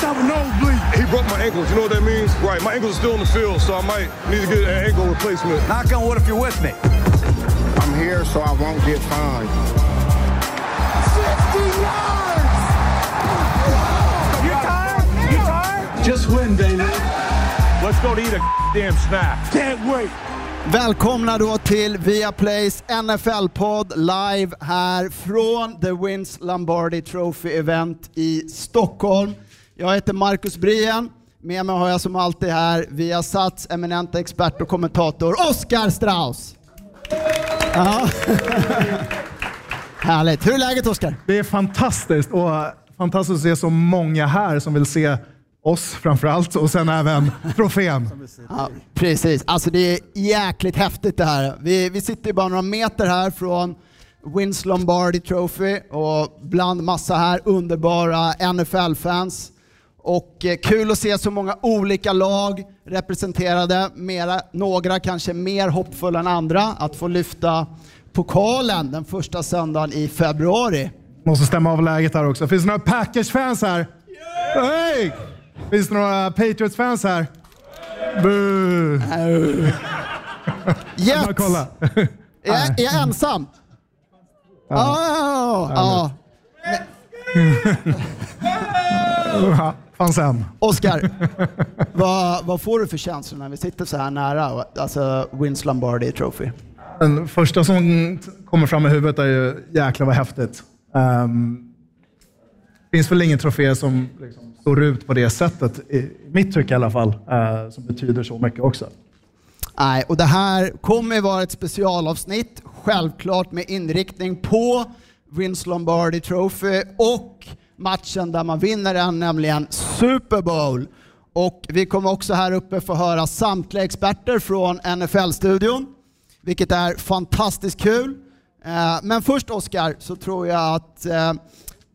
must have a nosebleed. He broke my ankles. You know what that means? Right. My ankles are still in the field, so I might need to get an ankle replacement. Knock on wood if you're with me. I'm here so I won't get fined. 60 yards! You tired? You tired? Just win, baby. Let's go to eat a damn snack. Can't wait. Välkomna då till Viaplays NFL-podd live här från The Wins Lombardi Trophy Event i Stockholm. Jag heter Marcus Brien. Med mig har jag som alltid här Viasats eminenta expert och kommentator Oskar Strauss. Ja. Härligt. Hur är läget Oskar? Det är fantastiskt och fantastiskt att se så många här som vill se oss framförallt och sen även trofén. Ja, precis. Alltså det är jäkligt häftigt det här. Vi, vi sitter bara några meter här från Wins Lombardi Trophy och bland massa här underbara NFL-fans. Och eh, kul att se så många olika lag representerade. Mera, några kanske mer hoppfulla än andra att få lyfta pokalen den första söndagen i februari. Måste stämma av läget här också. Finns det några Packers-fans här? Hej! Finns det några Patriots-fans här? Boo! Bara Jets! jag- är ensam? Ja. ja. Ja, Fanns en. Oskar, vad, vad får du för känslor när vi sitter så här nära, alltså Wins Lombardi Trophy? Den första som kommer fram i huvudet är ju jäklar vad häftigt. Um, finns väl ingen trofé som liksom står ut på det sättet, i mitt tycke i alla fall, eh, som betyder så mycket också. Nej, och det här kommer vara ett specialavsnitt, självklart med inriktning på Vince Lombardi Trophy och matchen där man vinner den, nämligen Super Bowl. Och vi kommer också här uppe få höra samtliga experter från NFL-studion, vilket är fantastiskt kul. Eh, men först Oskar, så tror jag att eh,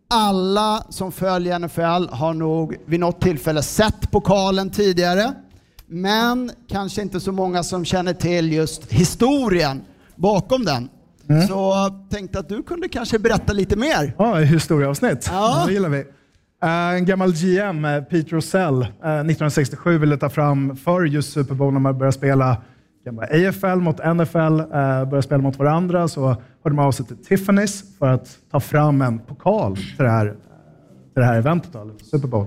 alla som följer NFL har nog vid något tillfälle sett pokalen tidigare. Men kanske inte så många som känner till just historien bakom den. Så jag tänkte att du kunde kanske berätta lite mer. Ja, historieavsnitt. Ja. Det gillar vi. Eh, En gammal GM, eh, Pete Rosell, eh, 1967 ville ta fram för just Super Bowl när man började spela AFL mot NFL, började spela mot varandra, så hörde man av sig till Tiffany's för att ta fram en pokal till det här, till det här eventet, då, Super Bowl.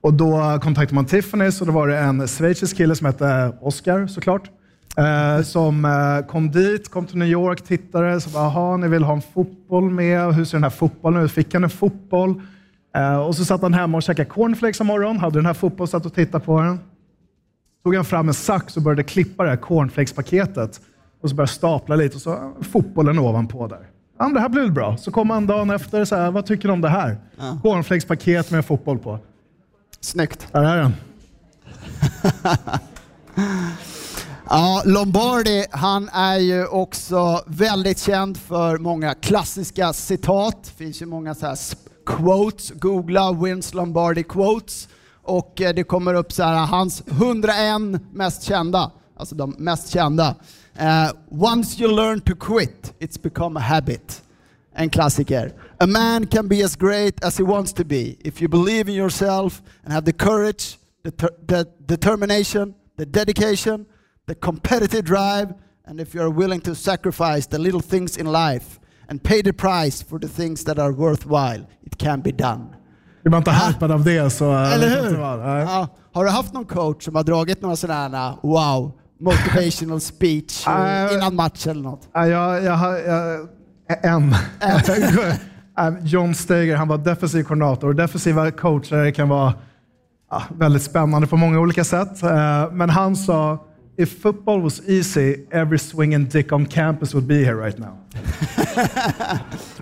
Och då kontaktade man Tiffany's och då var det en schweizisk kille som hette Oscar såklart. Eh, som eh, kom dit, kom till New York, tittade, så bara, aha, ni vill ha en fotboll med, hur ser den här fotbollen ut? Fick han en fotboll? Eh, och så satt han hemma och käkade cornflakes en morgon, hade den här fotbollen, satt och tittade på den. Tog han fram en sax och började klippa det här cornflakespaketet. Och så började stapla lite och så fotbollen ovanpå där. Ja, det här blir väl bra. Så kom han dagen efter och sa, vad tycker du om det här? Cornflakespaket med fotboll på. Snyggt. Där är den. Ja, Lombardi, han är ju också väldigt känd för många klassiska citat. Det finns ju många så här quotes, googla Wins Lombardi quotes och eh, det kommer upp så här hans 101 mest kända, alltså de mest kända. Uh, Once you learn to quit, it's become a habit. En klassiker. A man can be as great as he wants to be if you believe in yourself and have the courage, the, ter- the determination, the dedication, the competitive drive, and if you are willing to sacrifice the little things in life and pay the price for the things that are worthwhile, it can be done. Är man inte hypad av det så... eh, Eller hur? Ja, har du haft någon coach som har dragit några sådana wow, motivational speech eh, innan match eller något? Ja, jag, jag, jag, en. Eh, John Steger, han var defensiv koordinator. Defensiva coacher kan vara väldigt spännande på många olika sätt. Men han sa, if football was easy, every swinging dick on campus would be here right now.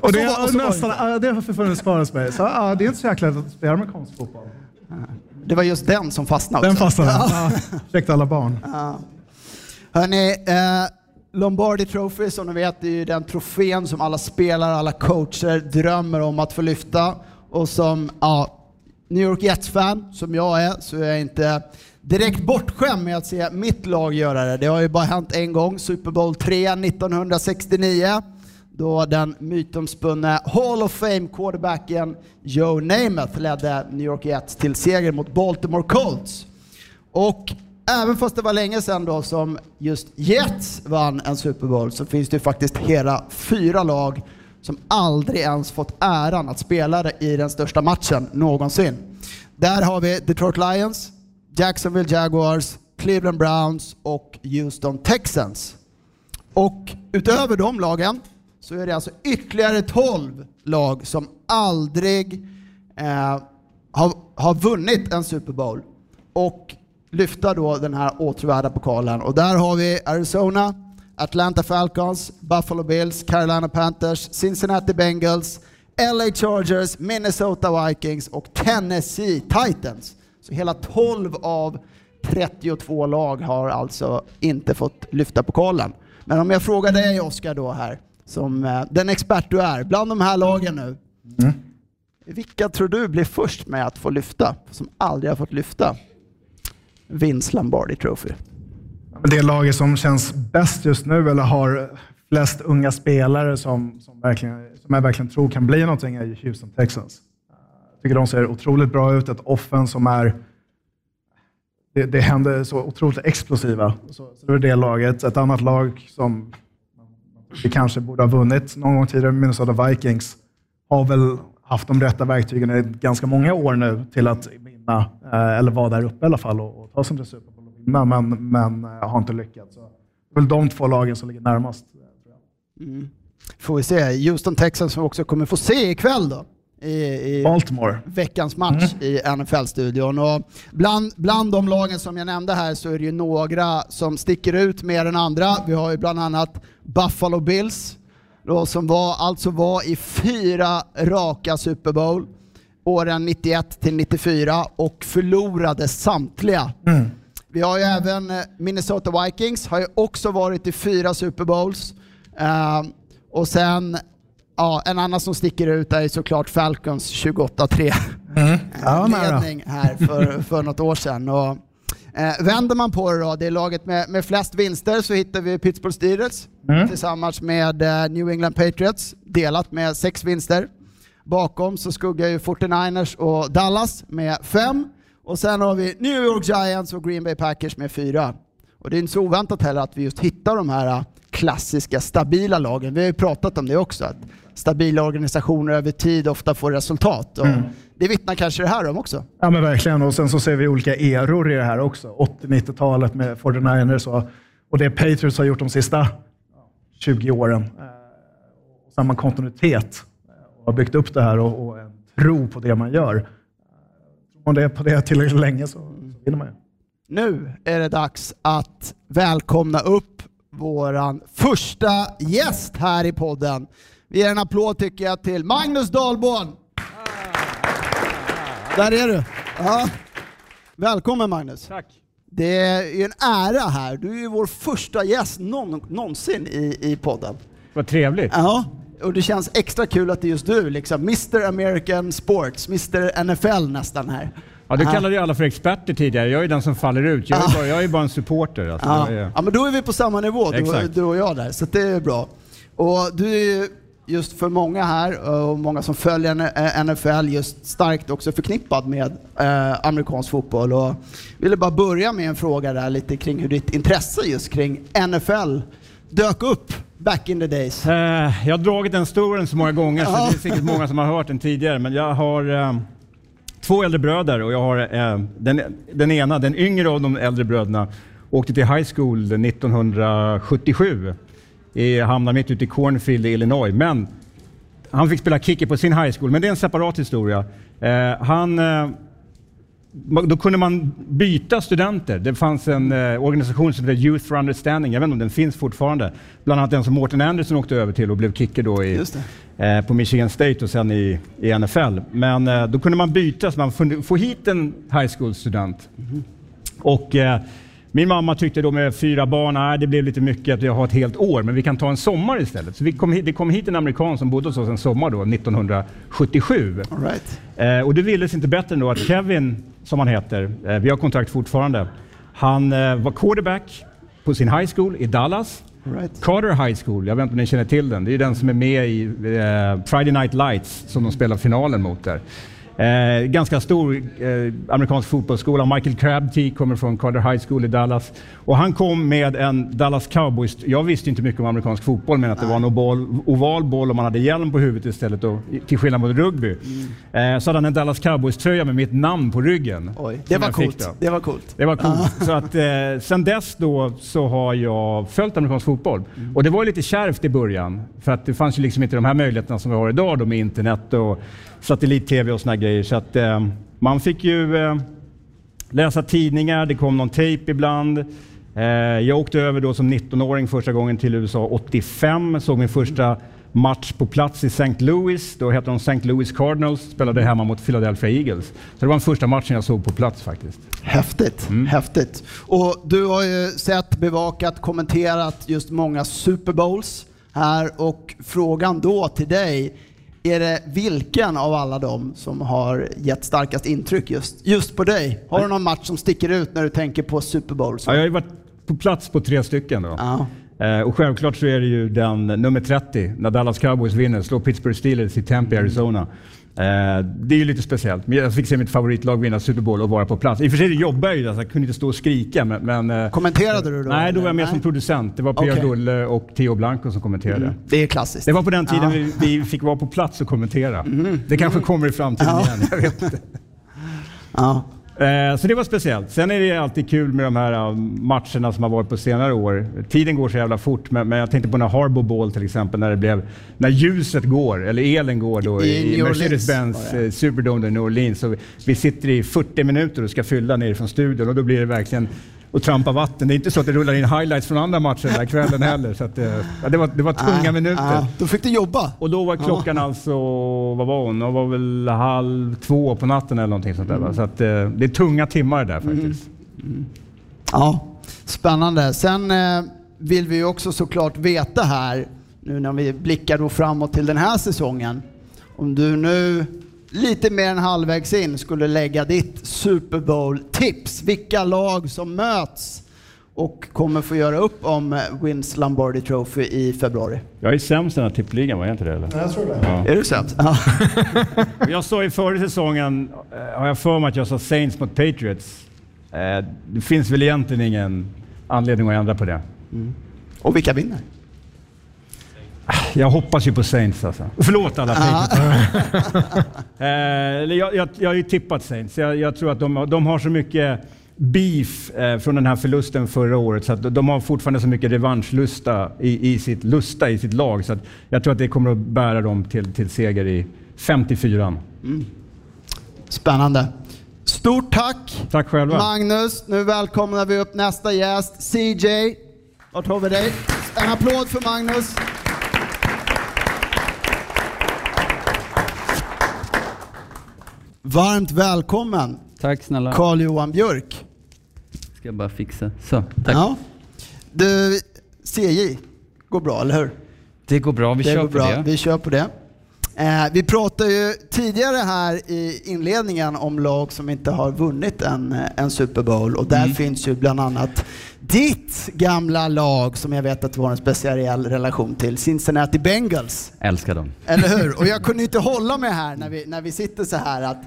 och det, och så det nästan, ja, det har förfunnits kvar mig. Så, ja, det är inte så jäkla lätt att spela amerikansk fotboll. Det var just den som fastnade Den också. fastnade. Ja. Ursäkta alla barn. Hörrni, eh, Lombardi Trophy som ni vet är ju den trofén som alla spelare, alla coacher drömmer om att få lyfta. Och som ja, New York Jets-fan, som jag är, så är jag inte direkt bortskämd med att se mitt lag göra det. Det har ju bara hänt en gång, Super Bowl 3 1969, då den mytomspunne Hall of Fame quarterbacken Joe Namath ledde New York Jets till seger mot Baltimore Colts. Och även fast det var länge sedan då som just Jets vann en Super Bowl så finns det ju faktiskt hela fyra lag som aldrig ens fått äran att spela i den största matchen någonsin. Där har vi Detroit Lions, Jacksonville Jaguars, Cleveland Browns och Houston Texans. Och utöver de lagen så är det alltså ytterligare 12 lag som aldrig eh, har, har vunnit en Super Bowl och lyfta då den här åtråvärda pokalen. Och där har vi Arizona, Atlanta Falcons, Buffalo Bills, Carolina Panthers, Cincinnati Bengals, LA Chargers, Minnesota Vikings och Tennessee Titans. Så hela 12 av 32 lag har alltså inte fått lyfta pokalen. Men om jag frågar dig Oskar då här, som eh, den expert du är, bland de här lagen nu. Mm. Vilka tror du blir först med att få lyfta, som aldrig har fått lyfta? Vince Lombardi Trophy. Det laget som känns bäst just nu, eller har flest unga spelare som, som, verkligen, som jag verkligen tror kan bli någonting, är Houston Texans. Jag tycker de ser otroligt bra ut. Ett offen som är... Det, det händer så otroligt explosiva. Så, så det är det laget. Ett annat lag som vi kanske borde ha vunnit någon gång tidigare, Minnesota Vikings, har väl haft de rätta verktygen i ganska många år nu till att vinna, eh, eller vara där uppe i alla fall och, och ta sig till Super Bowl och vinna, men, men eh, har inte lyckats. Så det är väl de två lagen som ligger närmast. Mm. Får vi se. Houston Texans som vi också kommer få se ikväll då. I, i veckans match mm. i NFL-studion. Och bland, bland de lagen som jag nämnde här så är det ju några som sticker ut mer än andra. Vi har ju bland annat Buffalo Bills, då, som var, alltså var i fyra raka Super Bowl åren 91 till 94 och förlorade samtliga. Mm. Vi har ju även eh, Minnesota Vikings, har ju också varit i fyra Super Bowls. Uh, och sen, ja, en annan som sticker ut är såklart Falcons 28-3 mm. ja, ledning här för, för något år sedan. Och, Eh, vänder man på det då, det är laget med, med flest vinster, så hittar vi Pittsburgh Steelers mm. tillsammans med eh, New England Patriots, delat med sex vinster. Bakom så skuggar ju 49ers och Dallas med fem. Och sen har vi New York Giants och Green Bay Packers med fyra. Och det är inte så oväntat heller att vi just hittar de här eh, klassiska, stabila lagen. Vi har ju pratat om det också, att stabila organisationer över tid ofta får resultat. Mm. Det vittnar kanske det här om också. Ja men verkligen, och sen så ser vi olika eror i det här också. 80-90-talet med 49ers och, och det Patriots har gjort de sista 20 åren. Eh, samma kontinuitet eh, och har byggt upp det här och, och en tro på det man gör. Tror man det på det tillräckligt länge så, så vinner man ju. Nu är det dags att välkomna upp våran första gäst här i podden. Vi ger en applåd tycker jag till Magnus Dahlborn. Där är du. Ja. Välkommen Magnus. Tack. Det är en ära här. Du är ju vår första gäst någon, någonsin i, i podden. Vad trevligt. Ja, och det känns extra kul att det är just du, liksom Mr American Sports, Mr NFL nästan här. Ja, du kallade ju alla för experter tidigare. Jag är den som faller ut. Jag är, bara, jag är bara en supporter. Alltså. Ja. Är... ja, men då är vi på samma nivå, du, du och jag där, så det är bra. Och du just för många här och många som följer NFL just starkt också förknippad med eh, amerikansk fotboll. Och ville bara börja med en fråga där lite kring hur ditt intresse just kring NFL dök upp back in the days. Eh, jag har dragit den storyn så många gånger så det är säkert många som har hört den tidigare. Men jag har eh, två äldre bröder och jag har eh, den, den ena, den yngre av de äldre bröderna, åkte till high school 1977 hamnade mitt ute i Cornfield i Illinois. Men han fick spela kicker på sin high school, men det är en separat historia. Eh, han, eh, då kunde man byta studenter. Det fanns en eh, organisation som heter Youth for Understanding, jag vet inte om den finns fortfarande. Bland annat den som Morten Anderson åkte över till och blev kicker då i, eh, på Michigan State och sen i, i NFL. Men eh, då kunde man byta så man kunde få hit en high school-student. Mm. Och eh, min mamma tyckte då med fyra barn, nej det blev lite mycket att jag har ett helt år, men vi kan ta en sommar istället. Så vi kom hit, det kom hit en amerikan som bodde hos oss en sommar då, 1977. All right. eh, och det ville sig inte bättre än då att Kevin, som han heter, eh, vi har kontakt fortfarande, han eh, var quarterback på sin high school i Dallas. Right. Carter High School, jag vet inte om ni känner till den. Det är den som är med i eh, Friday Night Lights som de spelar finalen mot där. Eh, ganska stor eh, amerikansk fotbollsskola. Michael Crabtree kommer från Carter High School i Dallas. Och han kom med en Dallas Cowboys... Jag visste inte mycket om amerikansk fotboll, men att det var en oval, oval boll och man hade hjälm på huvudet istället, då, till skillnad mot rugby. Eh, så hade han en Dallas Cowboys-tröja med mitt namn på ryggen. Oj, det var coolt. Det var coolt. Det var coolt. Så att, eh, sen dess då så har jag följt amerikansk fotboll. Och det var lite kärvt i början. För att det fanns ju liksom inte de här möjligheterna som vi har idag då med internet och satellit-tv och såna grejer. Så att eh, man fick ju eh, läsa tidningar, det kom någon tejp ibland. Eh, jag åkte över då som 19-åring första gången till USA 85, såg min första match på plats i St. Louis. Då hette de St. Louis Cardinals, spelade hemma mot Philadelphia Eagles. Så det var den första matchen jag såg på plats faktiskt. Häftigt, häftigt. Och du har ju sett, bevakat, kommenterat just många Super Bowls här och frågan då till dig, är det vilken av alla dem som har gett starkast intryck just, just på dig? Har du någon match som sticker ut när du tänker på Super Bowls? Ja, jag har ju varit på plats på tre stycken. Då. Ja. Eh, och självklart så är det ju den nummer 30, när Dallas Cowboys vinner, slår Pittsburgh Steelers i Tempe, Arizona. Eh, det är ju lite speciellt. Men jag fick se mitt favoritlag vinna Super Bowl och vara på plats. I och för sig jobbar jag ju där, så jag kunde inte stå och skrika. Men, men, eh, Kommenterade du då? nej, då var jag med som producent. Det var Pia Okej. Dulle och Theo Blanco som kommenterade. Mm. Det är klassiskt. Det var på den tiden Ja. Mm. vi, vi fick vara på plats och kommentera. Det kanske kommer i framtiden Ja. igen, jag vet inte. Ja. Eh, Så det var speciellt. Sen är det alltid kul med de här eh, matcherna som har varit på senare år. Tiden går så jävla fort, men, jag tänkte på när Harbour Ball till exempel, när det blev, när ljuset går, eller elen går då I i, Mercedes-Benz eh, Superdome i New Orleans. Så vi, sitter i 40 minuter och ska fylla ner från studion och då blir det verkligen att trampa vatten. Det är inte så att det rullar in highlights från andra matcher den här kvällen heller. Så att, eh, ja, det, var, det var tunga Ah, minuter. ah, då fick du jobba. Och då var klockan alltså, vad var hon? Hon var väl halv två på natten eller någonting sånt där. va? Så att, eh, det är tunga timmar där faktiskt. Ja, spännande. Sen eh, vill vi också såklart veta här, nu när vi blickar då framåt till den här säsongen, om du nu lite mer än halvvägs in skulle lägga ditt Super Bowl-tips, vilka lag som möts och kommer få göra upp om eh, Wins Lombardi Trophy i februari. Jag är sämst i den här tippligan, var jag inte det? Eller? Jag tror det. Ja. Är du sämst? Ja. Jag sa i förra säsongen, eh, har jag för mig att jag sa Saints mot Patriots. Eh, Det finns väl egentligen ingen anledning att ändra på det. Och vilka vinner? Jag hoppas ju på Saints alltså. Förlåt alla Patriots. Eh, jag, jag, jag har ju tippat Saints. Jag, jag tror att de, de har så mycket beef eh, från den här förlusten förra året så att de har fortfarande så mycket revanschlusta i, i, sitt, lusta i sitt lag. Så att jag tror att det kommer att bära dem till, till seger i 54. Spännande. Stort tack Tack själva. Magnus. Nu välkomnar vi upp nästa gäst, CJ. Vart har vi dig? En applåd för Magnus. Varmt välkommen Tack snälla. Carl-Johan Björk. Ska jag bara fixa. Så, tack. Ja. Du, CJ, går bra, eller hur? Det går bra, vi det kör på bra. det. Vi kör på det. Eh, vi pratade ju tidigare här i inledningen om lag som inte har vunnit en, eh, en Super Bowl och där Mm. finns ju bland annat ditt gamla lag som jag vet att du har en speciell relation till, Cincinnati Bengals. Älskar dem. Eller hur? Och jag kunde inte hålla mig här när vi, när vi sitter så här att,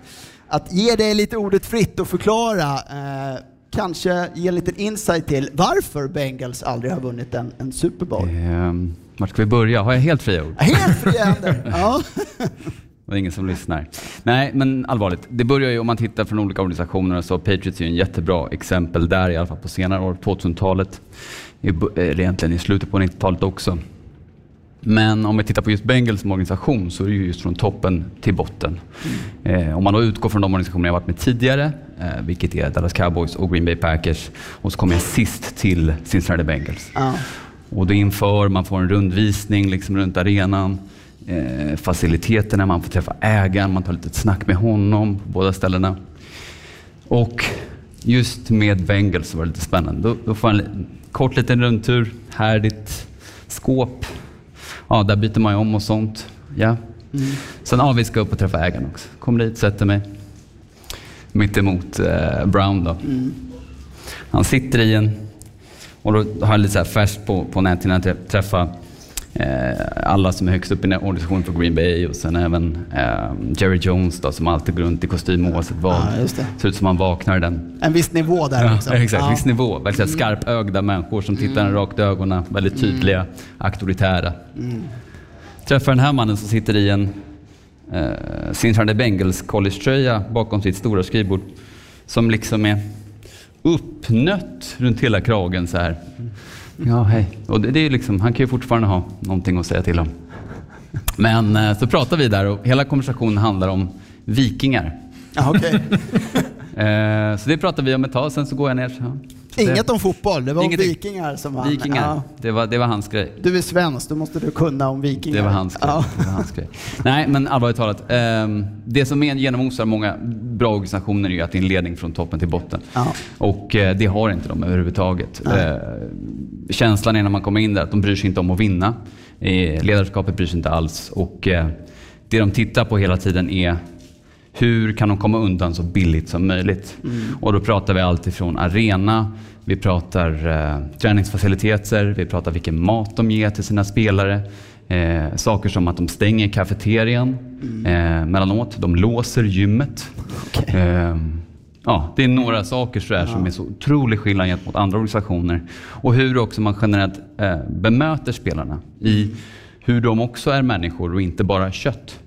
att ge dig lite ordet fritt och förklara, eh, kanske ge en liten insight till varför Bengals aldrig har vunnit en, en Super Bowl. Ehm, vart ska vi börja? Har jag helt fria ord? Helt fria händer! Ja. Det är ingen som lyssnar. Nej, men allvarligt. Det börjar ju om man tittar från olika organisationer så Patriots är ju en jättebra exempel där i alla fall på senare år, 2000-talet. I bu- Eller egentligen i slutet på 90-talet också. Men om vi tittar på just Bengals som organisation så är det ju just från toppen till botten. Eh, om man då utgår från de organisationer jag varit med tidigare, eh, vilket är Dallas Cowboys och Green Bay Packers, och så kommer jag sist till Cincinnati Bengals. Ja. Och då inför, man får en rundvisning liksom runt arenan, eh, faciliteterna, man får träffa ägaren, man tar lite snack med honom på båda ställena. Och just med Bengals så var det lite spännande. Då, då får jag en kort liten rundtur, här är ditt skåp. Ja, där byter man ju om och sånt. Ja. Sen ja, vi ska upp och träffa ägaren också. Kommer dit, sätter mig mitt emot eh, Brown då. Han sitter i en Och då har jag lite så här färskt på, på nätet innan jag träffade eh, alla som är högst upp i den här organisationen för Green Bay och sen även eh, Jerry Jones då, som alltid går runt i kostym oavsett vad. Ja. Ser ut som han vaknar i den. En viss nivå där Ja, liksom. exakt, Ja. viss nivå. Väldigt mm. skarpögda människor som tittar en rakt i ögonen. Väldigt tydliga, auktoritära. Träffar den här mannen som sitter i en eh, Cincinnati Bengals college-tröja bakom sitt stora skrivbord. Som liksom är uppnött runt hela kragen så här. Ja, hej. Och det, det är liksom, han kan ju fortfarande ha någonting att säga till om. Men eh, så pratar vi där och hela konversationen handlar om vikingar. Ja, okej. Eh, så det pratar vi om ett tag, sen så går jag ner. Så, Inget om fotboll, det var om Ingenting. vikingar som vann. Vikingar, Ja. det, var, det var hans grej. Du är svensk, då måste du kunna om vikingar. Det var hans grej. Ja. Det var hans grej. Nej, men allvarligt talat. ehm, det som är genomosar många bra organisationer är ju att det är en ledning från toppen till botten. Ja. Och eh, det har inte de överhuvudtaget. Eh, känslan är när man kommer in där att de bryr sig inte om att vinna. Eh, ledarskapet bryr sig inte alls. Och det de tittar på hela tiden är hur kan de komma undan så billigt som möjligt? Och då pratar vi allt ifrån arena, vi pratar eh, träningsfaciliteter, vi pratar vilken mat de ger till sina spelare. Eh, saker som att de stänger kafeterian eh, mellanåt, de låser gymmet. Eh, ja, det är några saker så som är så otrolig skillnad gentemot andra organisationer. Och hur också man generellt eh, bemöter spelarna i hur de också är människor och inte bara kött.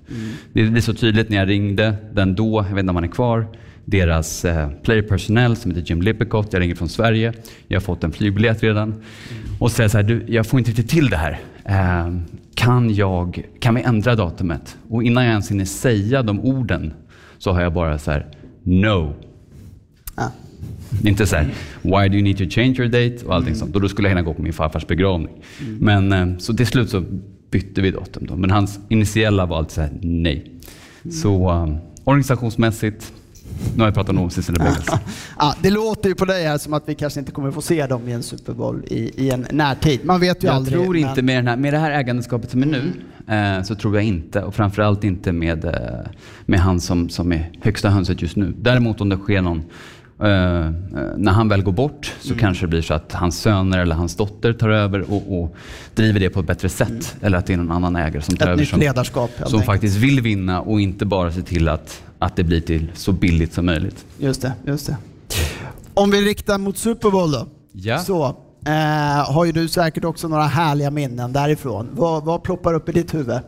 Det blir så tydligt när jag ringde den då, jag vet inte om han är kvar, deras eh, player personnel som heter Jim Lippincott. Jag ringer från Sverige, jag har fått en flygbiljett redan. Och säger så här, du, jag får inte riktigt till det här. Eh, kan, jag, kan vi ändra datumet? Och innan jag ens hinner säga de orden så har jag bara så här, no. Ja. Inte så här, why do you need to change your date och allting sånt. Och då skulle jag hinna gå på min farfars begravning. Men eh, så till slut så bytte vi datum då. Men hans initiella var alltid så här, nej. Så um, organisationsmässigt, nu har jag pratat om Cincinnati Bengals. Ja, det låter ju på dig här som att vi kanske inte kommer få se dem i en Super Bowl i, i en närtid. Man vet ju Jag aldrig. tror inte men- med, den här, med det här ägandeskapet som är nu, eh, så tror jag inte. Och framförallt inte med, eh, med han som, som är högsta hönset just nu. Däremot om det sker någon eh, när han väl går bort så kanske det blir så att hans söner eller hans dotter tar över och, och driver det på ett bättre sätt. Eller att det är någon annan ägare som tar Ett över som, ledarskap, som enkelt. faktiskt vill vinna och inte bara se till att, att det blir till så billigt som möjligt. Just det, just det. Om vi riktar mot Super Bowl då. Ja. Så eh, har ju du säkert också några härliga minnen därifrån. Vad, vad ploppar upp i ditt huvud?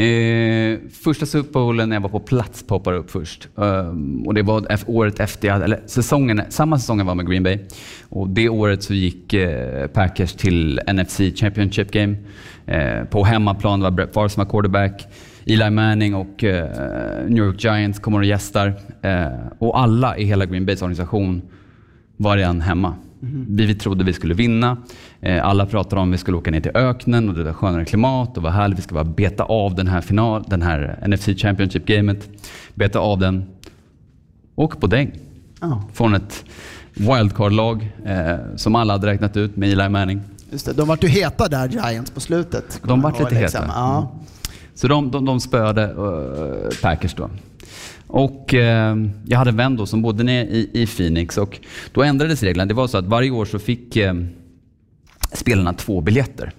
Eh, första Super Bowlen när jag var på plats poppar upp först. Um, och det var året efter, jag eller säsongen, samma säsong jag var med Green Bay. Och det året så gick eh, Packers till NFC Championship Game. Eh, på hemmaplan det var Brett Favre som var quarterback. Eli Manning och eh, New York Giants kommer och gästar. Eh, och alla i hela Green Bays organisation var redan hemma. Vi, vi trodde vi skulle vinna. Eh, alla pratade om att vi skulle åka ner till öknen och det var skönare klimat och vad härligt. Vi ska bara beta av den här final, den här NFC Championship-gamet. Beta av den. Åk på däng. Ja. Från ett wildcard-lag eh, som alla hade räknat ut med Eli Manning. Just det, de vart ju heta där, Giants, på slutet. De vart lite heta. Ja. Så de, de, de spöade eh, Packers då. Och eh, jag hade en vän då som bodde nere i, i Phoenix och då ändrades reglerna. Det var så att varje år så fick eh, spelarna två biljetter.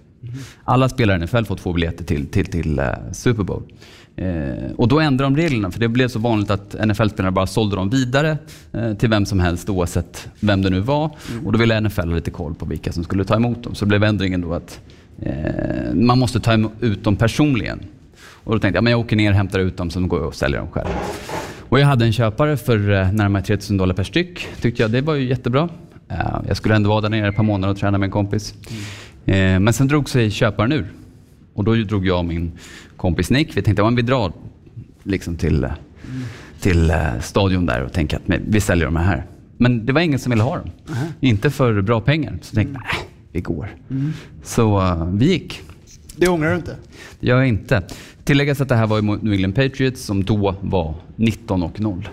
Alla spelare i NFL får två biljetter till, till, till eh, Super Bowl. Eh, och då ändrade de reglerna för det blev så vanligt att NFL-spelare bara sålde dem vidare eh, till vem som helst oavsett vem det nu var. Och då ville NFL ha lite koll på vilka som skulle ta emot dem. Så blev ändringen då att eh, man måste ta ut dem personligen. Och då tänkte jag, men jag åker ner, hämtar ut dem, sen går jag och säljer dem själv. Och jag hade en köpare för eh, närmare 3000 dollar per styck. Tyckte jag, det var ju jättebra. Eh, jag skulle ändå vara där nere ett par månader och träna med en kompis. Eh, men sen drog sig köparen ur. Och då drog jag och min kompis Nick, vi tänkte att vi drar liksom till, till stadion där och tänker att vi säljer de här. Men det var ingen som ville ha dem. Inte för bra pengar. Så tänkte jag, nej, vi går. Så eh, vi gick. Det ångrar du inte? Det gör jag inte. Tilläggas att det här var mot New England Patriots som då var 19 och 0.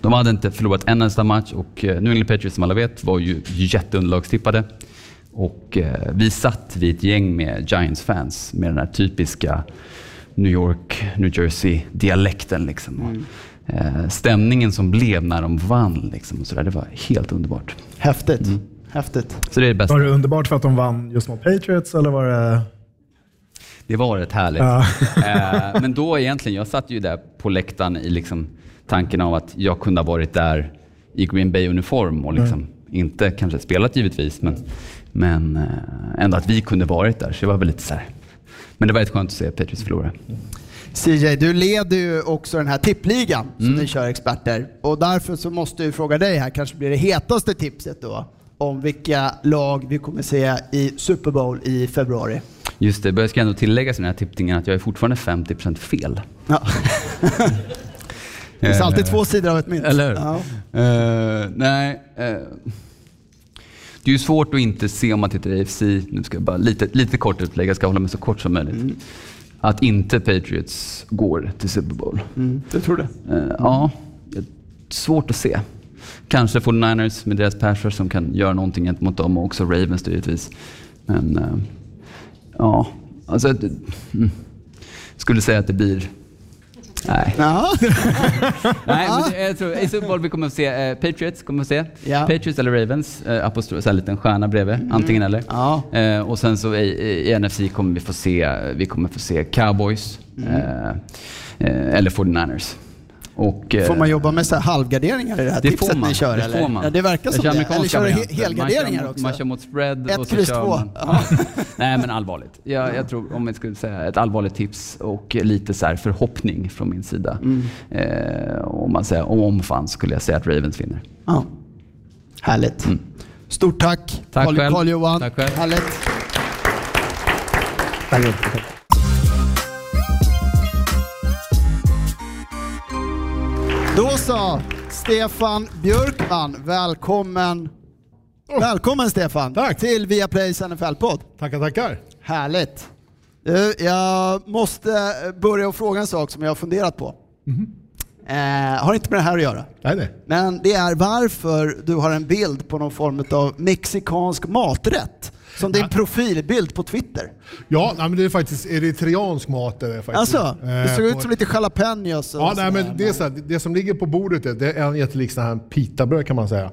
De hade inte förlorat en enda match och eh, New England Patriots som alla vet var ju jätteunderlagstippade. Och eh, vi satt vid ett gäng med Giants-fans med den här typiska New York, New Jersey-dialekten. Liksom. Och, eh, stämningen som blev när de vann, liksom, och så där, det var helt underbart. Häftigt. Mm. Häftigt. Så det är det bästa. Var det underbart för att de vann just mot Patriots eller var det... Det var rätt härligt. Ja. Eh, men då egentligen, jag satt ju där på läktaren i liksom tanken av att jag kunde ha varit där i Green Bay-uniform och liksom inte kanske spelat givetvis, men, men eh, ändå att vi kunde varit där. Så det var väl lite så här. Men det var rätt skönt att se Patriots förlora. CJ, du leder ju också den här tippligan som Mm. ni kör experter. Och därför så måste jag fråga dig här, kanske blir det hetaste tipset då, om vilka lag vi kommer se i Super Bowl i februari. Just det, jag ska ändå tillägga i den här tippningen att jag är fortfarande 50% fel. Ja. Det finns Eh, alltid två sidor av ett mynt. Eller? Ja. Eh, nej. eh, det är ju svårt att inte se om man tittar i AFC, nu ska jag bara lite, lite kort utlägg, jag ska hålla mig så kort som möjligt. Att inte Patriots går till Super Bowl. Mm, det tror du? Eh, ja, det svårt att se. Kanske 49ers med deras passers som kan göra någonting gentemot dem och också Ravens givetvis. Men eh, ja, alltså det, mm, skulle säga att det blir Nej. Ja. Nej, men jag tror i Super Bowl vi kommer att se eh, Patriots, kommer att se. Ja. Patriots eller Ravens, eh, apostrof, här liten stjärna bredvid, antingen eller. Ja. Eh, och sen så i, i, i NFC kommer vi få se, vi kommer få se Cowboys eh, eh, eller 49ers. Och, eh, Får man jobba med så här halvgarderingar i det här det tipset man. ni kör? det eller? får man. Ja, det verkar Jag som det. Eller kör du helgarderingar man kör, mot- också? Man kör mot spread Ett kryss kör två. man... Ja. Nej men allvarligt. Jag, jag tror, om jag skulle säga ett allvarligt tips och lite så här förhoppning från min sida. Mm. Eh, om man säger om om fan skulle jag säga att Ravens vinner. Ja. Härligt. Stort tack, Mm. Tack. Carl-Johan. Tack själv. Härligt. Då så, Stefan Björkman, välkommen. Välkommen Stefan Tack. till Viaplays NFL-podd. Tackar, tackar. Härligt. Jag måste börja och fråga en sak som jag har funderat på. Eh, har inte med det här att göra. Nej, nej. Men det är varför du har en bild på någon form av mexikansk maträtt. Som din profilbild på Twitter. Ja, nej, men det är faktiskt eritreansk mat. Är det faktiskt. Alltså, det Eh, såg ut på- som lite jalapenos Ja, nej, men det, är så här, det som ligger på bordet är, det är en jättelik sån här pitabröd kan man säga.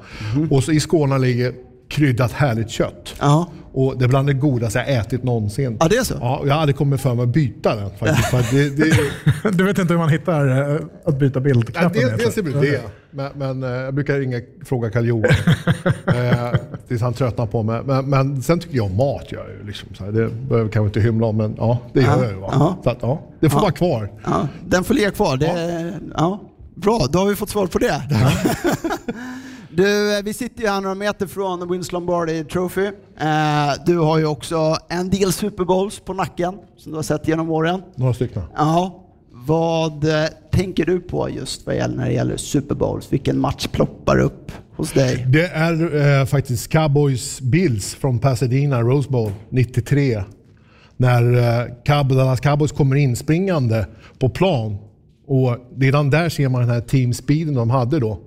Och så i skålarna ligger kryddat härligt kött. Ja. Och det är bland det godaste jag ätit någonsin. Ja, det är så? Ja, jag hade kommit för mig att byta den faktiskt. för det, det, Du vet inte hur man hittar eh, att byta Ja, bildknappen? med, dels så. är det det, men, men eh, jag brukar ringa fråga karl johan eh, tills han tröttnar på mig. Men, men sen tycker jag om mat. Gör jag ju, liksom, så här. Det behöver jag kanske inte hymla om, men ja, det gör Ja, jag ju. Va? ja. Så att, ja, det får vara kvar. Ja, den får ligga kvar. Det, ja. Bra, då har vi fått svar på det. Du, eh, vi sitter ju här några meter från Vince Lombardi Trophy. Eh, Du har ju också en del Super Bowls på nacken som du har sett genom åren. Några stycken. Ja. Vad eh, tänker du på just vad gäller, när det gäller Super Bowls? Vilken match ploppar upp hos dig? Det är eh, faktiskt Cowboys Bills från Pasadena, Rose Bowl 93. När eh, Cab Dallas Cowboys kommer inspringande på plan. Och redan där ser man den här teamspeeden de hade då.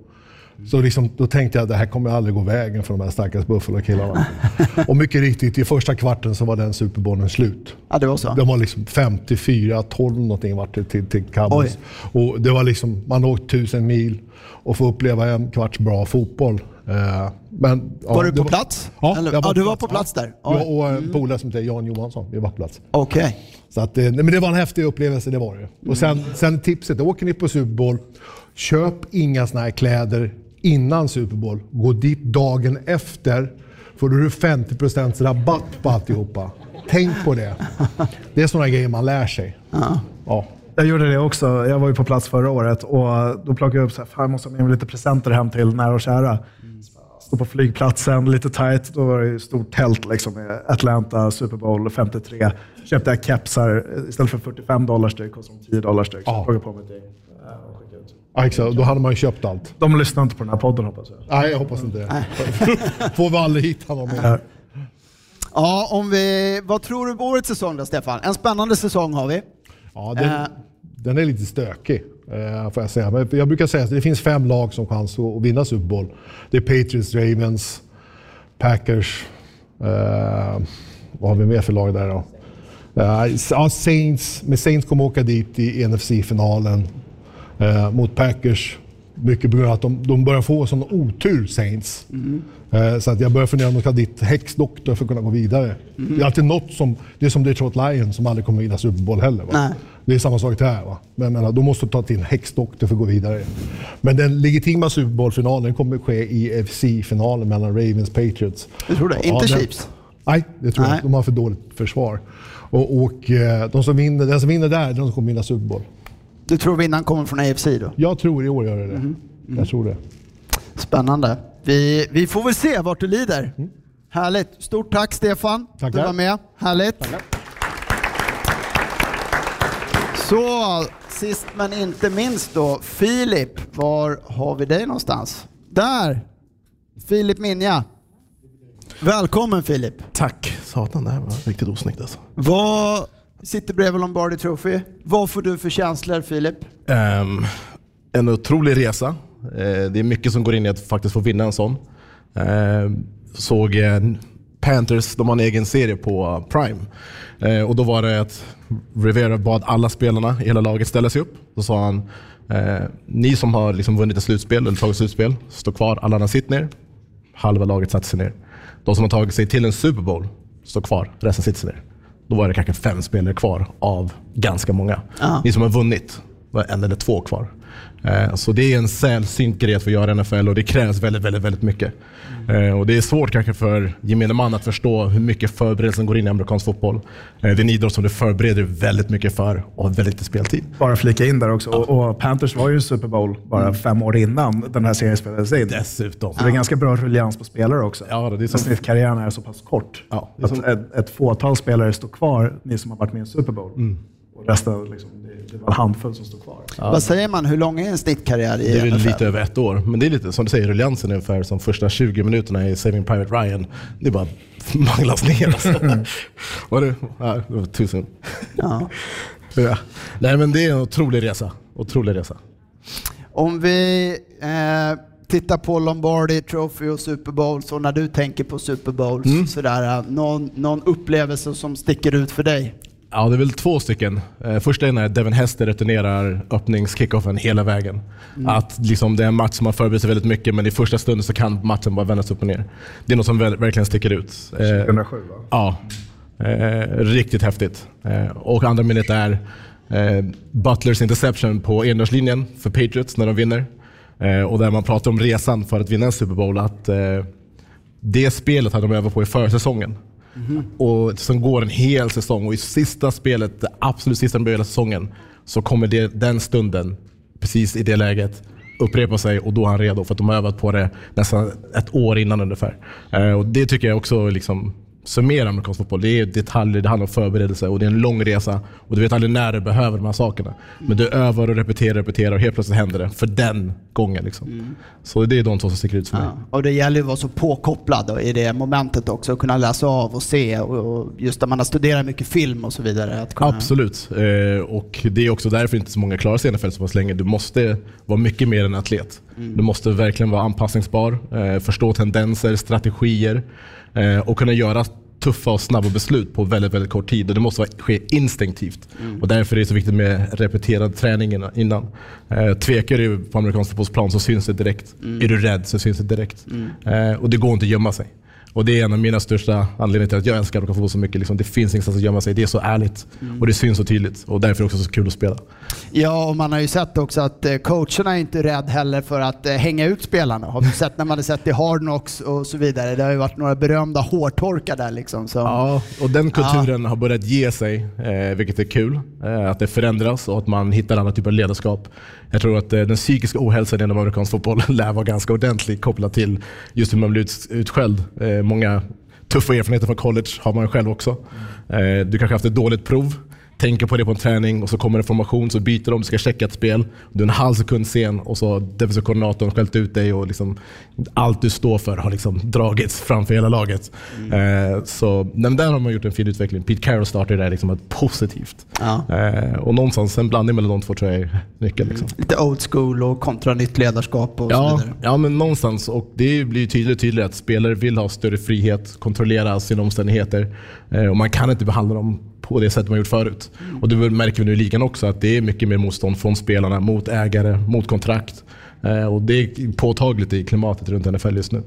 Så liksom, då tänkte jag att det här kommer aldrig gå vägen för de här stackars Buffalo-killarna. och mycket riktigt, i första kvarten så var den Super Bowlen slut. Ja, det var så. De var liksom 54-12 någonting vart det till, till Cowboys. Och det var liksom, man åkte tusen mil och få uppleva en kvarts bra fotboll. Eh, Men, ja, Var du det på plats? Ja, Eller- jag ja, du var på plats där? Ja. Jag och en polare som heter Jan Johansson, vi var på plats. Okej. Så att, eh, nej, men det var en häftig upplevelse, det var det. Och sen, sen tipset, åker ni på Super Bowl, köp inga såna här kläder innan Super Bowl. Gå dit dagen efter, får du 50% rabatt på alltihopa. Tänk på det. Det är sådana grejer man lär sig. Ja. Jag gjorde det också. Jag var ju på plats förra året och då plockade jag upp så här, fan jag måste ha med mig lite presenter hem till nära och kära. Stod på flygplatsen, lite tight. Då var det ett stort tält liksom, med Atlanta Super Bowl 53. Köpte jag kepsar istället för 45 dollar styck, kostade de 10 dollar styck. Så jag på mig ett gäng. eh, och skickade ut. Ja, exakt. Då hade man ju köpt allt. De lyssnar inte på den här podden hoppas jag. Nej, jag hoppas inte det. Får vi aldrig hit honom. Ja. Ja, om vi, vad tror du på årets säsong då Stefan? En spännande säsong har vi. Ja, den, Eh. den är lite stökig, eh, får jag säga. Men jag brukar säga att det finns fem lag som chans att att vinna Super Bowl. Det är Patriots, Ravens, Packers. Eh, vad har vi mer för lag där då? Eh, ja, Saints, men Saints kommer åka dit i NFC-finalen eh, mot Packers. Mycket på grund av att de, de börjar få sån otur, Saints. Eh, Så att jag börjar fundera om de ska ha ditt häxdoktor för att kunna gå vidare. Det är alltid något som, det är som Detroit Lions som aldrig kommer vinna Super Bowl heller. Va? Nej. Det är samma sak där. Va? Men jag menar, de måste ta till en häxdoktor för att gå vidare. Men den legitima Super Bowl-finalen kommer att ske i FC-finalen mellan Ravens och Patriots. Du tror det? Inte den- Chiefs? Nej, det tror jag inte. De har för dåligt försvar. Och, och eh, de som vinner, den som vinner där, är de som kommer vinna Super Bowl. Du tror vinnaren kommer från AFC då? Jag tror i år gör det det. Mhm. Jag tror det. Spännande. Vi, vi får väl se vart du lider. Härligt. Stort tack Stefan att du Tackar. var med. Härligt. Så, sist men inte minst då, Filip. Var har vi dig någonstans? Där! Filip Minja. Välkommen Filip. Tack. Satan, det här var riktigt osnyggt alltså. Vad sitter bredvid Lombardi Trophy? Vad får du för känslor Filip? Um, en otrolig resa. Uh, det är mycket som går in i att faktiskt få vinna en sån. Uh, såg uh, Panthers, de har en egen serie på uh, Prime. Eh, och då var det att Rivera bad alla spelarna i hela laget ställa sig upp. Då sa han, eh, ni som har liksom vunnit ett slutspel eller tagit slutspel, stå kvar. Alla andra sitt ner. Halva laget satte sig ner. De som har tagit sig till en Super Bowl, stå kvar. Resten sitter sig ner. Då var det kanske fem spelare kvar av ganska många. Ja. Ni som har vunnit var en eller två kvar. Eh, Så det är en sällsynt grej att få göra i NFL och det krävs väldigt, väldigt, väldigt mycket. Eh, Och det är svårt kanske för gemene man att förstå hur mycket förberedelsen går in i amerikansk fotboll. Eh, Det är en idrott som du förbereder väldigt mycket för och har väldigt lite speltid. Bara flika in där också. Och, och Panthers var ju Super Bowl bara fem år innan den här serien spelades in. Dessutom. Så det är ganska bra ruljans på spelare också. Ja, det är Så Snittkarriären är så pass kort. Ja, är som- att ett, ett fåtal spelare står kvar, ni som har varit med i en Super Bowl. Mm. Och resten, liksom, det, det var en handfull som står kvar. Vad säger man? Hur lång är en snittkarriär i Det är NFL? lite över ett år. Men det är lite som du säger, ruljansen är ungefär som första 20 minuterna i Saving Private Ryan. Det är bara manglas ner alltså. var det? Ja, det var tusen. Ja. Ja. Nej men det är en otrolig resa. Otrolig resa. Om vi eh, tittar på Lombardi Trophy och Super Bowls och när du tänker på Super Bowls, Mm. sådär, eh, någon, någon upplevelse som sticker ut för dig? Ja, det är väl två stycken. Eh, Första är när Devin Hester returnerar öppningskickoffen hela vägen. Att liksom det är en match som har förberett sig väldigt mycket, men i första stunden så kan matchen bara vändas upp och ner. Det är något som verkligen sticker ut. Eh, 2007 va? Ja, eh, riktigt häftigt. Eh, och andra minnet är eh, Butlers interception på endagslinjen för Patriots när de vinner. Eh, och där man pratar om resan för att vinna en Super Bowl. Att eh, det spelet hade de övat på i försäsongen. Mm-hmm. Och sen går en hel säsong och i sista spelet, det absolut sista de börjar hela säsongen, så kommer det, den stunden, precis i det läget, upprepa sig och då är han redo för att de har övat på det nästan ett år innan ungefär. Eh, och det tycker jag också liksom summerar amerikansk fotboll. Det är detaljer, det handlar om förberedelse och det är en lång resa och du vet aldrig när du behöver de här sakerna. Men du övar och repeterar och repeterar och helt plötsligt händer det för den gången. Liksom. Så det är de två som sticker ut för mig. Ja. Och det gäller ju att vara så påkopplad i det momentet också, och kunna läsa av och se och, just när man har studerat mycket film och så vidare. Att kunna, Absolut. Eh, och det är också därför inte så många klarar sig i NFL så pass länge. Du måste vara mycket mer än atlet. Du måste verkligen vara anpassningsbar, eh, förstå tendenser, strategier och kunna göra tuffa och snabba beslut på väldigt, väldigt kort tid. Och det måste ske instinktivt. Och därför är det så viktigt med repeterad träning innan-. Eh, tvekar du på amerikansk fotbollsplan så syns det direkt. Är du rädd så syns det direkt. Eh, och det går inte att gömma sig. Och det är en av mina största anledningar till att jag älskar amerikansk fotboll så mycket. Liksom, det finns ingenstans att gömma sig. Det är så ärligt och det syns så tydligt. Och därför är det också så kul att spela. Ja, och man har ju sett också att eh, coacherna är inte rädd heller för att eh, hänga ut spelarna. Har vi sett när man har sett i Hard Knocks och så vidare. Det har ju varit några berömda hårtorkar där liksom. Som, Ja, och den kulturen har börjat ge sig, eh, vilket är kul. Att det förändras och att man hittar andra typer av ledarskap. Jag tror att eh, den psykiska ohälsan inom amerikansk fotboll lär vara ganska ordentlig kopplad till just hur man blir utskälld. Eh, många tuffa erfarenheter från college har man själv också. Eh, du kanske haft ett dåligt prov, tänker på det på en träning och så kommer en formation så byter de, du ska checka ett spel. Du är en halv sekund sen och så har defensiva koordinatorn skällt ut dig och liksom, allt du står för har liksom dragits framför hela laget. Eh, så men där har man gjort en fin utveckling. Pete Carroll startade där liksom ett positivt. Ja. Eh, och någonstans en blandning mellan de två tror jag är nyckeln. Liksom. Lite old school och kontra nytt ledarskap och så Ja, vidare. ja, men någonstans. Och det blir tydligare och tydligare att spelare vill ha större frihet, kontrollera sina omständigheter. Eh, och man kan inte behandla dem på det sätt man gjort förut. Och det märker vi nu i ligan också, att det är mycket mer motstånd från spelarna mot ägare, mot kontrakt. Eh, och det är påtagligt i klimatet runt NFL just nu.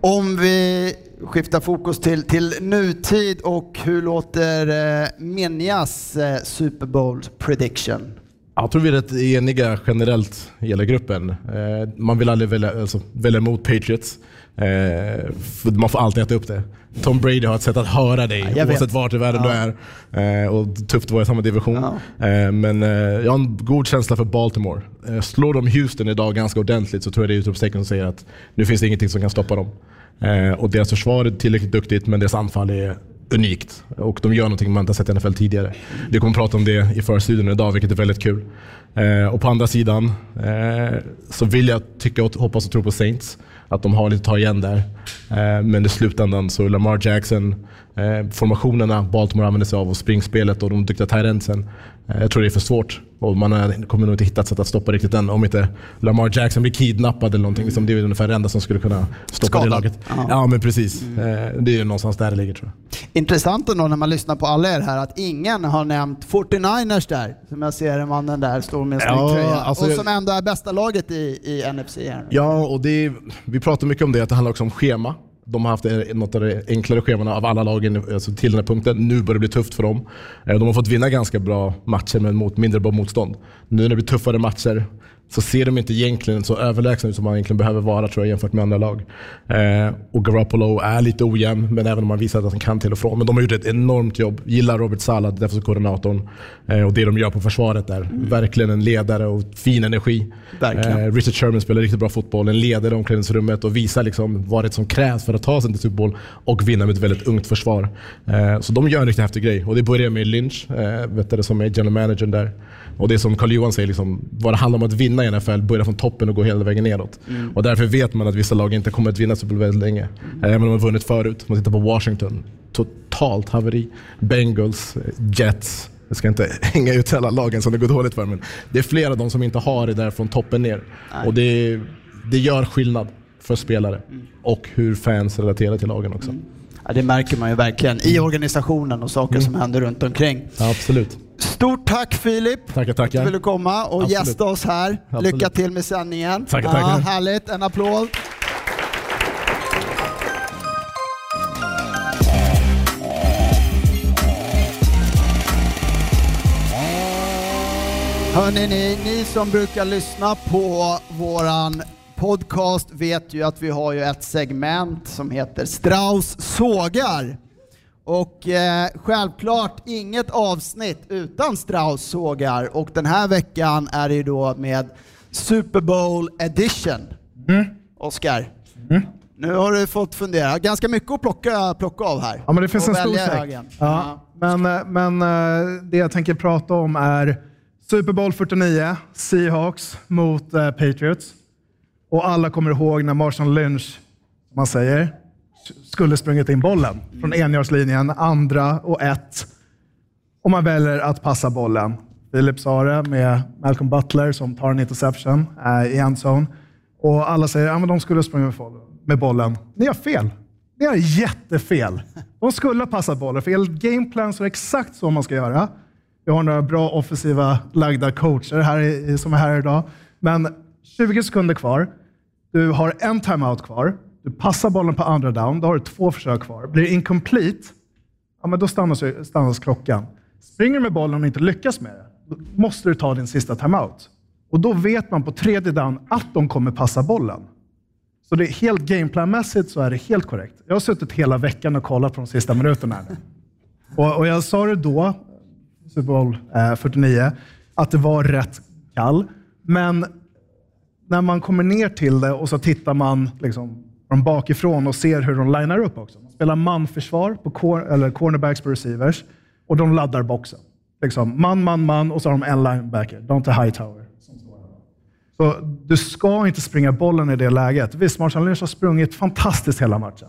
Om vi skiftar fokus till, till nutid och hur låter eh, Minjas eh, Super Bowl prediction? Jag tror vi är rätt eniga generellt i hela gruppen. Eh, man vill aldrig välja, alltså, välja emot Patriots. Eh, man får alltid äta upp det. Tom Brady har ett sätt att höra dig vet. oavsett vart i världen Ja. du är. Eh, och tufft att vara i samma division. Eh, men eh, jag har en god känsla för Baltimore. Eh, slår de Houston idag ganska ordentligt så tror jag det är utropstecken som säger att nu finns det ingenting som kan stoppa dem. Eh, och deras försvar är tillräckligt duktigt men deras anfall är unikt. Och de gör någonting man inte har sett i NFL tidigare. Vi kommer prata om det i förstudion idag, vilket är väldigt kul. Eh, och på andra sidan eh, så vill jag tycka och hoppas och tro på Saints. Att de har lite att ta igen där. Eh, men i slutändan så Lamar Jackson, eh, formationerna Baltimore använder sig av och springspelet och de duktiga tight-endsen. Eh, jag tror det är för svårt. Och man kommer nog inte hitta ett sätt att stoppa riktigt än. Om inte Lamar Jackson blir kidnappad eller någonting. Liksom, det är ungefär det enda som skulle kunna stoppa det Skadad. laget. Ja. Ja, men precis. Eh, det är ju någonstans där det ligger tror jag. Intressant ändå när man lyssnar på alla er här att ingen har nämnt 49ers där, som jag ser mannen där står med en Ja, tröja. alltså och som ändå är bästa laget i, i NFC här. Ja, och det vi pratar mycket om det, att det handlar också om schema. De har haft något av de enklare scheman av alla lagen alltså till den här punkten. Nu börjar det bli tufft för dem. Eh, de har fått vinna ganska bra matcher men mot mindre bra motstånd. Nu när det blir tuffare matcher så ser de inte egentligen så överlägsna ut som man egentligen behöver vara tror jag jämfört med andra lag. Eh, och Garoppolo är lite ojämn, men även om man visar att han kan till och från. Men de har gjort ett enormt jobb. Gillar Robert Sala, defensive koordinatorn. Eh, och det de gör på försvaret där. Verkligen en ledare och fin energi. Eh, Richard Sherman spelar riktigt bra fotboll, en ledare i omklädningsrummet och visar liksom vad det som krävs för att ta sig till Super Bowl och vinna med ett väldigt ungt försvar. Eh, så de gör en riktigt häftig grej och det börjar med Lynch, eh, vet du, som är general managern där. Och det som Carl Johan säger, liksom, vad det handlar om att vinna i NFL, börja från toppen och gå hela vägen neråt. Mm. Och därför vet man att vissa lag inte kommer att vinna Super Bowl väldigt länge. Eh, Även om de har vunnit förut. Man tittar på Washington, totalt haveri. Bengals, Jets, jag ska inte hänga ut alla lagen som det går dåligt för, men det är flera av dem som inte har det där från toppen ner. Och det, det gör skillnad för spelare och hur fans relaterar till lagen också. Ja, det märker man ju verkligen i organisationen och saker som händer runt omkring. Ja, absolut. Stort tack Filip Tackar, för att tackar. du ville komma och Absolut. gästa oss här. Absolut. Lycka till med sändningen. Tackar, Ja, tackar. härligt, en applåd. Hörrni, ni, ni som brukar lyssna på våran podcast vet ju att vi har ju ett segment som heter Strauss sågar. Och eh, självklart inget avsnitt utan Strauss sågar och den här veckan är det ju då med Super Bowl edition. Oskar, nu har du fått fundera. Ganska mycket att plocka, plocka av här. Ja, men det finns Och en stor säck. högen. Ja, men, eh, men eh, det jag tänker prata om är Super Bowl 49, Seahawks mot eh, Patriots. Och alla kommer ihåg när Marshawn Lynch, man säger, skulle sprungit in bollen från enjardslinjen, andra och ett. Och man väljer att passa bollen. Philip sa det med Malcolm Butler som tar en interception eh, i endzone. Och alla säger att ja, de skulle med boll- med bollen. Ni har fel. Ni har jättefel. De skulle ha passat bollen, för enligt gameplan så är det exakt så man ska göra. Vi har några bra offensiva lagda coacher här i, som är här idag. Men 20 sekunder kvar. Du har en timeout kvar. Du passar bollen på andra down. Då har du två försök kvar. Blir det incomplete, ja, men då stannas, stannas klockan. Springer du med bollen och inte lyckas med det, då måste du ta din sista timeout. Och då vet man på tredje down att de kommer passa bollen. Så det är helt gameplanmässigt så är det helt korrekt. Jag har suttit hela veckan och kollat på de sista minuterna. Och, och jag sa det då, Super Bowl eh, 49, att det var rätt kall. Men när man kommer ner till det och så tittar man liksom från bakifrån och ser hur de linar upp också. De spelar manförsvar på cor- eller cornerbacks på receivers och de laddar boxen. Liksom man, man, man och så har de en linebacker, Dante Hightower. som. Så du ska inte springa bollen i det läget. Visst, Marshall Lynch har sprungit fantastiskt hela matchen.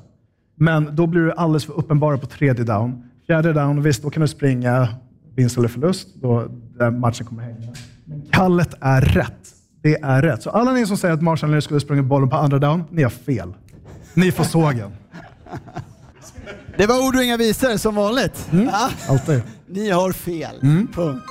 Men då blir du alldeles för uppenbara på tredje down. Fjärde down, visst, då kan du springa vinst eller förlust. Då den matchen kommer hänga. Men kallet är rätt. Det är rätt. Så alla ni som säger att Marshall Lynch skulle sprungit bollen på andra down, ni har fel. Ni får sågen. Det var ord och inga visor som vanligt. Mm. Ja. Alltid. Ni har fel. Mm. Punkt.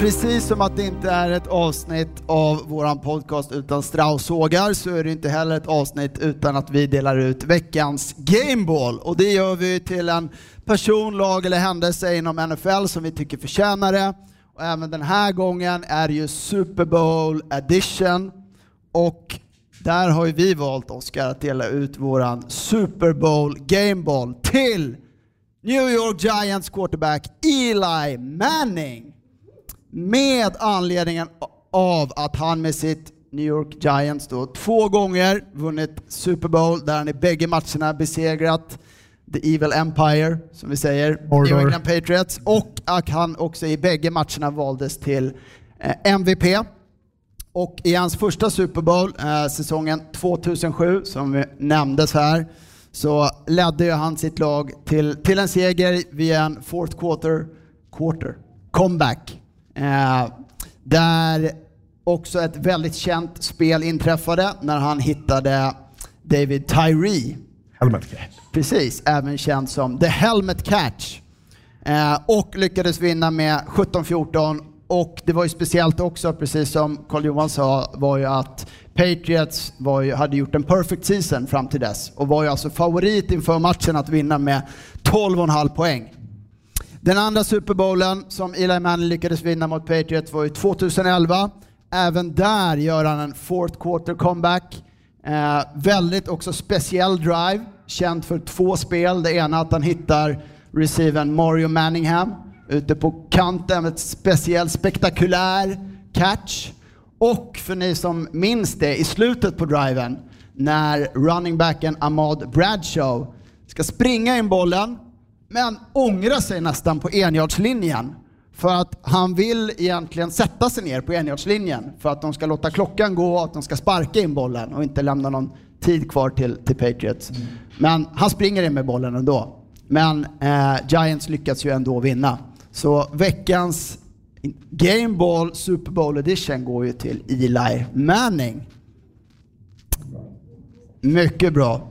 Precis som att det inte är ett avsnitt av våran podcast utan straussågar så är det inte heller ett avsnitt utan att vi delar ut veckans Gameball. Och det gör vi till en person, lag eller händelse inom NFL som vi tycker förtjänar det. Och även den här gången är det ju Super Bowl edition. Och där har ju vi valt, Oskar, att dela ut våran Super Bowl Gameball till New York Giants quarterback Eli Manning. Med anledningen av att han med sitt New York Giants då två gånger vunnit Super Bowl där han i bägge matcherna besegrat The Evil Empire, som vi säger, Mordor. New England Patriots, och att han också i bägge matcherna valdes till eh, MVP. Och i hans första Super Bowl, eh, säsongen 2007, som vi nämndes här, så ledde ju han sitt lag till, till en seger via en fourth quarter, quarter comeback. Eh, där också ett väldigt känt spel inträffade när han hittade David Tyree. Helmet catch. Precis, även känd som The Helmet Catch. Eh, och lyckades vinna med 17-14 och det var ju speciellt också, precis som Carl Johan sa, var ju att Patriots var ju, hade gjort en perfect season fram till dess och var ju alltså favorit inför matchen att vinna med 12,5 poäng. Den andra Super Bowlen som Eli Manning lyckades vinna mot Patriots var ju 2011. Även där gör han en fourth quarter comeback. Eh, väldigt också speciell drive, känd för två spel. Det ena att han hittar receiven Mario Manningham ute på kanten med ett speciellt spektakulär catch. Och för ni som minns det, i slutet på driven när running backen Ahmad Bradshaw ska springa in bollen men ångrar sig nästan på enjardslinjen för att han vill egentligen sätta sig ner på enjardslinjen för att de ska låta klockan gå och att de ska sparka in bollen och inte lämna någon tid kvar till, till Patriots. Mm. Men han springer in med bollen ändå. Men eh, Giants lyckas ju ändå vinna. Så veckans Game Ball Super Bowl Edition går ju till Eli Manning. Mycket bra.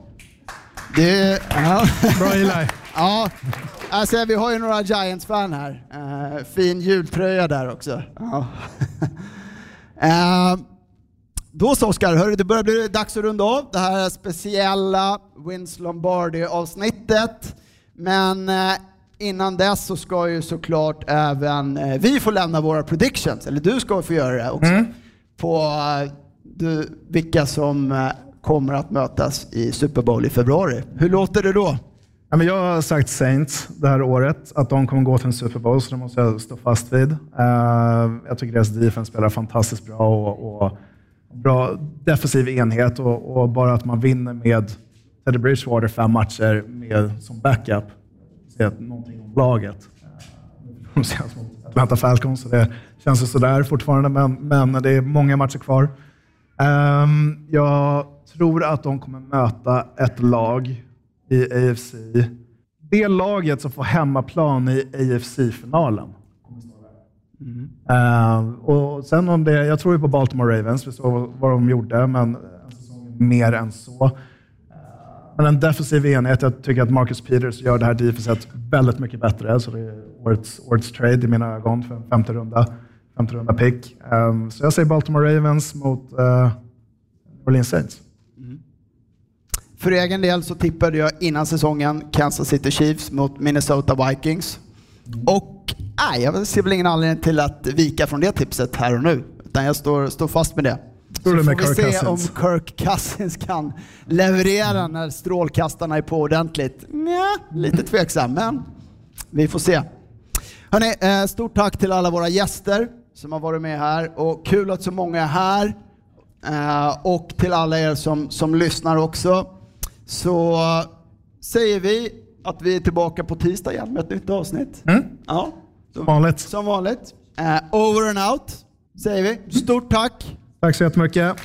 Det, ja. Bra Eli. Ja, alltså vi har ju några Giants-fan här. Eh, fin jultröja där också. Ja. Eh, då så Oskar, hörru, det börjar bli dags att runda av det här speciella Wins Lombardi-avsnittet. Men eh, innan dess så ska ju såklart även eh, vi få lämna våra predictions, eller du ska få göra det också, på eh, du, vilka som kommer att mötas i Super Bowl i februari. Hur låter det då? Ja, men jag har sagt Saints det här året, att de kommer gå till en Super Bowl, så det måste jag stå fast vid. Jag tycker deras defense spelar fantastiskt bra och, och bra defensiv enhet och, och bara att man vinner med Teddy Bridgewater fem matcher med, som backup. Säger någonting om laget. De känns som Atlanta Falcons, så det känns ju sådär fortfarande, men, men det är många matcher kvar. Um, jag tror att de kommer möta ett lag i AFC. Det laget som får hemmaplan i AFC-finalen. Ehm, och sen om det, jag tror ju på Baltimore Ravens, vi såg vad de gjorde, men en säsong mer än så. Ehm, Men en defensiv enhet, jag tycker att Marcus Peters gör det här defenset väldigt mycket bättre. Så det är årets, årets trade i mina ögon för en femte runda, femte runda pick. Ehm, så jag säger Baltimore Ravens mot uh, Orleans Saints. För egen del så tippade jag innan säsongen Kansas City Chiefs mot Minnesota Vikings. Och nej, jag ser väl ingen anledning till att vika från det tipset här och nu. Utan jag står, står fast med det. Så får vi Kirk se om Cousins? Kirk Cousins kan leverera när strålkastarna är på ordentligt. Nja, lite tveksam, men vi får se. Hörrni, eh, stort tack till alla våra gäster som har varit med här och kul att så många är här. Eh, och till alla er som, som lyssnar också. Så säger vi att vi är tillbaka på tisdag igen med ett nytt avsnitt. Ja, Som vanligt. som vanligt. Eh, over and out, säger vi. Stort tack! Tack så jättemycket.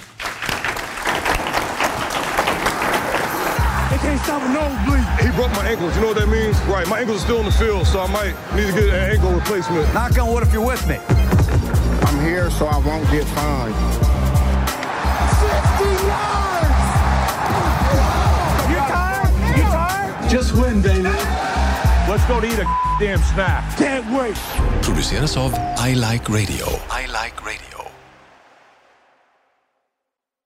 They can't stop a nosebleed. He broke my ankles. You know what that means? Right. My ankles are still in the field, so I might need to get an ankle replacement. Knock on wood if you're with me. I'm here so I won't get fined. 50 Just win, baby. Let's go to eat a damn snack. Can't wait. Produceras av I Like Radio. I Like Radio.